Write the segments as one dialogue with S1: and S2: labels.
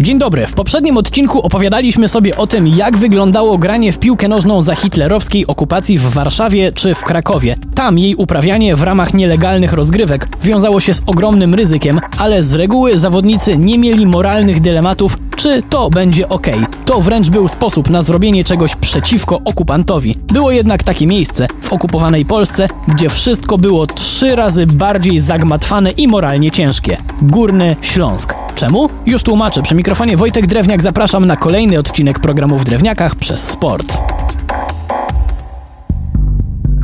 S1: Dzień dobry. W poprzednim odcinku opowiadaliśmy sobie o tym, jak wyglądało granie w piłkę nożną za hitlerowskiej okupacji w Warszawie czy w Krakowie. Tam jej uprawianie w ramach nielegalnych rozgrywek wiązało się z ogromnym ryzykiem, ale z reguły zawodnicy nie mieli moralnych dylematów, czy to będzie ok. To wręcz był sposób na zrobienie czegoś przeciwko okupantowi. Było jednak takie miejsce w okupowanej Polsce, gdzie wszystko było trzy razy bardziej zagmatwane i moralnie ciężkie. Górny Śląsk. Czemu? Już tłumaczę. Przy mikrofonie Wojtek Drewniak zapraszam na kolejny odcinek programu w Drewniakach przez sport.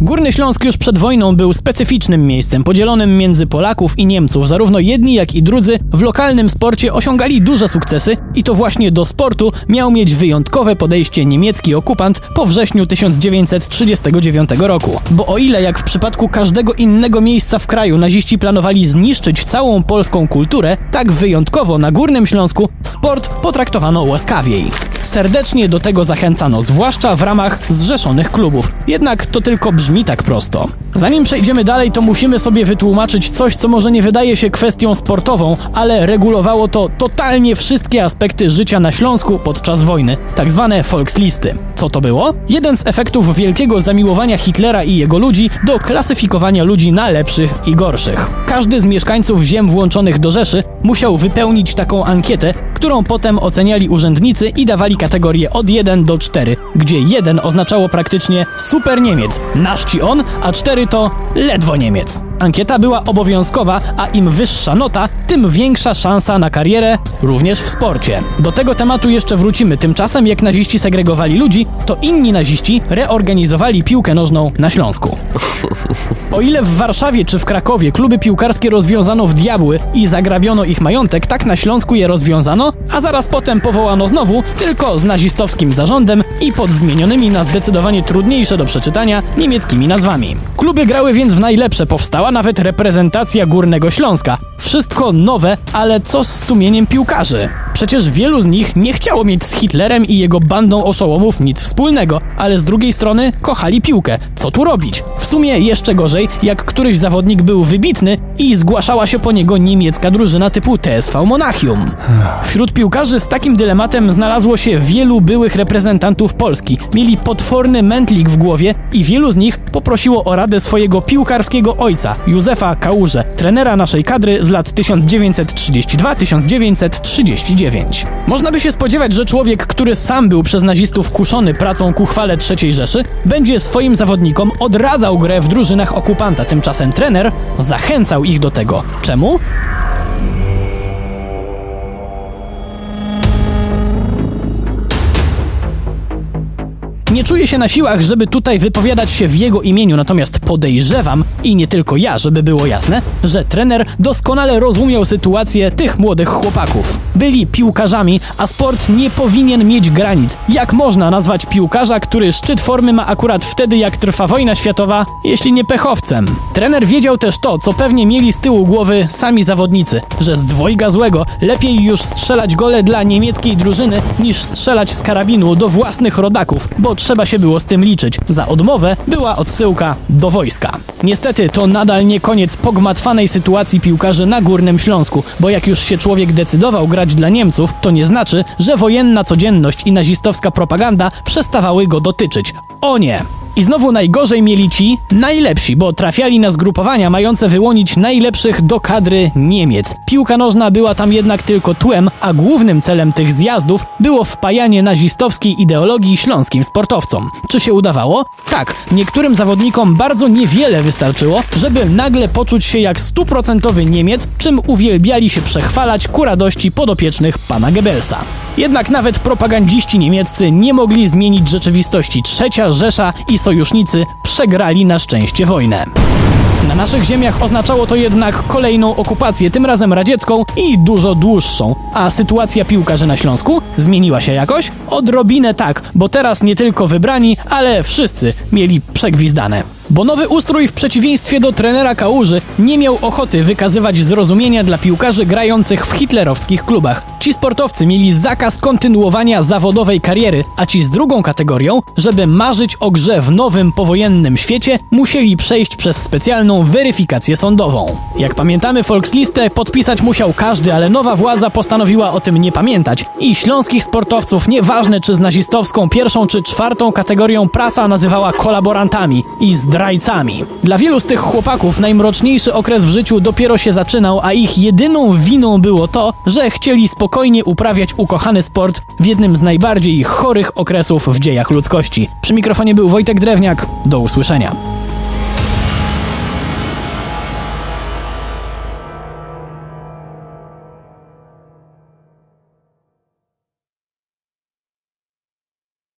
S1: Górny Śląsk już przed wojną był specyficznym miejscem, podzielonym między Polaków i Niemców. Zarówno jedni, jak i drudzy w lokalnym sporcie osiągali duże sukcesy i to właśnie do sportu miał mieć wyjątkowe podejście niemiecki okupant po wrześniu 1939 roku. Bo o ile jak w przypadku każdego innego miejsca w kraju naziści planowali zniszczyć całą polską kulturę, tak wyjątkowo na Górnym Śląsku sport potraktowano łaskawiej. Serdecznie do tego zachęcano, zwłaszcza w ramach zrzeszonych klubów. Jednak to tylko brzmi tak prosto. Zanim przejdziemy dalej, to musimy sobie wytłumaczyć coś, co może nie wydaje się kwestią sportową, ale regulowało to totalnie wszystkie aspekty życia na Śląsku podczas wojny, tak zwane Volkslisty. Co to było? Jeden z efektów wielkiego zamiłowania Hitlera i jego ludzi do klasyfikowania ludzi na lepszych i gorszych. Każdy z mieszkańców ziem włączonych do Rzeszy musiał wypełnić taką ankietę, którą potem oceniali urzędnicy i dawali kategorie od 1 do 4, gdzie 1 oznaczało praktycznie super Niemiec, nasz ci on, a 4 to ledwo Niemiec. Ankieta była obowiązkowa, a im wyższa nota, tym większa szansa na karierę, również w sporcie. Do tego tematu jeszcze wrócimy. Tymczasem, jak naziści segregowali ludzi, to inni naziści reorganizowali piłkę nożną na Śląsku. O ile w Warszawie czy w Krakowie kluby piłkarskie rozwiązano w diabły i zagrabiono ich majątek, tak na Śląsku je rozwiązano, a zaraz potem powołano znowu, tylko z nazistowskim zarządem i pod zmienionymi na zdecydowanie trudniejsze do przeczytania niemieckimi nazwami. Kluby grały więc w najlepsze, powstała nawet reprezentacja Górnego Śląska. Wszystko nowe, ale co z sumieniem piłkarzy? Przecież wielu z nich nie chciało mieć z Hitlerem i jego bandą oszołomów nic wspólnego, ale z drugiej strony kochali piłkę. Co tu robić? W sumie jeszcze gorzej, jak któryś zawodnik był wybitny i zgłaszała się po niego niemiecka drużyna typu TSV Monachium. Wśród piłkarzy z takim dylematem znalazło się wielu byłych reprezentantów Polski. Mieli potworny mętlik w głowie i wielu z nich poprosiło o radę swojego piłkarskiego ojca, Józefa Kałuże, trenera naszej kadry z lat 1932-1939. Można by się spodziewać, że człowiek, który sam był przez nazistów kuszony pracą ku chwale III Rzeszy, będzie swoim zawodnikom odradzał grę w drużynach okupanta. Tymczasem trener zachęcał ich do tego. Czemu? Nie czuję się na siłach, żeby tutaj wypowiadać się w jego imieniu, natomiast podejrzewam, i nie tylko ja, żeby było jasne, że trener doskonale rozumiał sytuację tych młodych chłopaków. Byli piłkarzami, a sport nie powinien mieć granic. Jak można nazwać piłkarza, który szczyt formy ma akurat wtedy, jak trwa wojna światowa, jeśli nie pechowcem? Trener wiedział też to, co pewnie mieli z tyłu głowy sami zawodnicy, że z dwojga złego lepiej już strzelać gole dla niemieckiej drużyny, niż strzelać z karabinu do własnych rodaków, bo trzeba się było z tym liczyć. Za odmowę była odsyłka do wojska. Niestety to nadal nie koniec pogmatwanej sytuacji piłkarzy na Górnym Śląsku, bo jak już się człowiek decydował grać dla Niemców, to nie znaczy, że wojenna codzienność i nazistowska propaganda przestawały go dotyczyć. O nie! I znowu najgorzej mieli ci najlepsi, bo trafiali na zgrupowania mające wyłonić najlepszych do kadry Niemiec. Piłka nożna była tam jednak tylko tłem, a głównym celem tych zjazdów było wpajanie nazistowskiej ideologii śląskim sportowcom. Czy się udawało? Tak, niektórym zawodnikom bardzo niewiele wystarczyło, żeby nagle poczuć się jak stuprocentowy Niemiec, czym uwielbiali się przechwalać ku radości podopiecznych pana Goebbelsa. Jednak nawet propagandziści niemieccy nie mogli zmienić rzeczywistości. Trzecia Rzesza i sojusznicy przegrali na szczęście wojnę. Na naszych ziemiach oznaczało to jednak kolejną okupację, tym razem radziecką i dużo dłuższą. A sytuacja piłkarzy na Śląsku zmieniła się jakoś? Odrobinę tak, bo teraz nie tylko wybrani, ale wszyscy mieli przegwizdane. Bo nowy ustrój w przeciwieństwie do trenera Kałuży nie miał ochoty wykazywać zrozumienia dla piłkarzy grających w hitlerowskich klubach. Ci sportowcy mieli zakaz kontynuowania zawodowej kariery, a ci z drugą kategorią, żeby marzyć o grze w nowym powojennym świecie, musieli przejść przez specjalną weryfikację sądową. Jak pamiętamy, Volkslistę podpisać musiał każdy, ale nowa władza postanowiła o tym nie pamiętać i śląskich sportowców, nieważne czy z nazistowską pierwszą czy czwartą kategorią, prasa nazywała kolaborantami i zdrajcami. Dla wielu z tych chłopaków najmroczniejszy okres w życiu dopiero się zaczynał, a ich jedyną winą było to, że chcieli spokojnie uprawiać ukochany sport w jednym z najbardziej chorych okresów w dziejach ludzkości. Przy mikrofonie był Wojtek Drewniak. Do usłyszenia.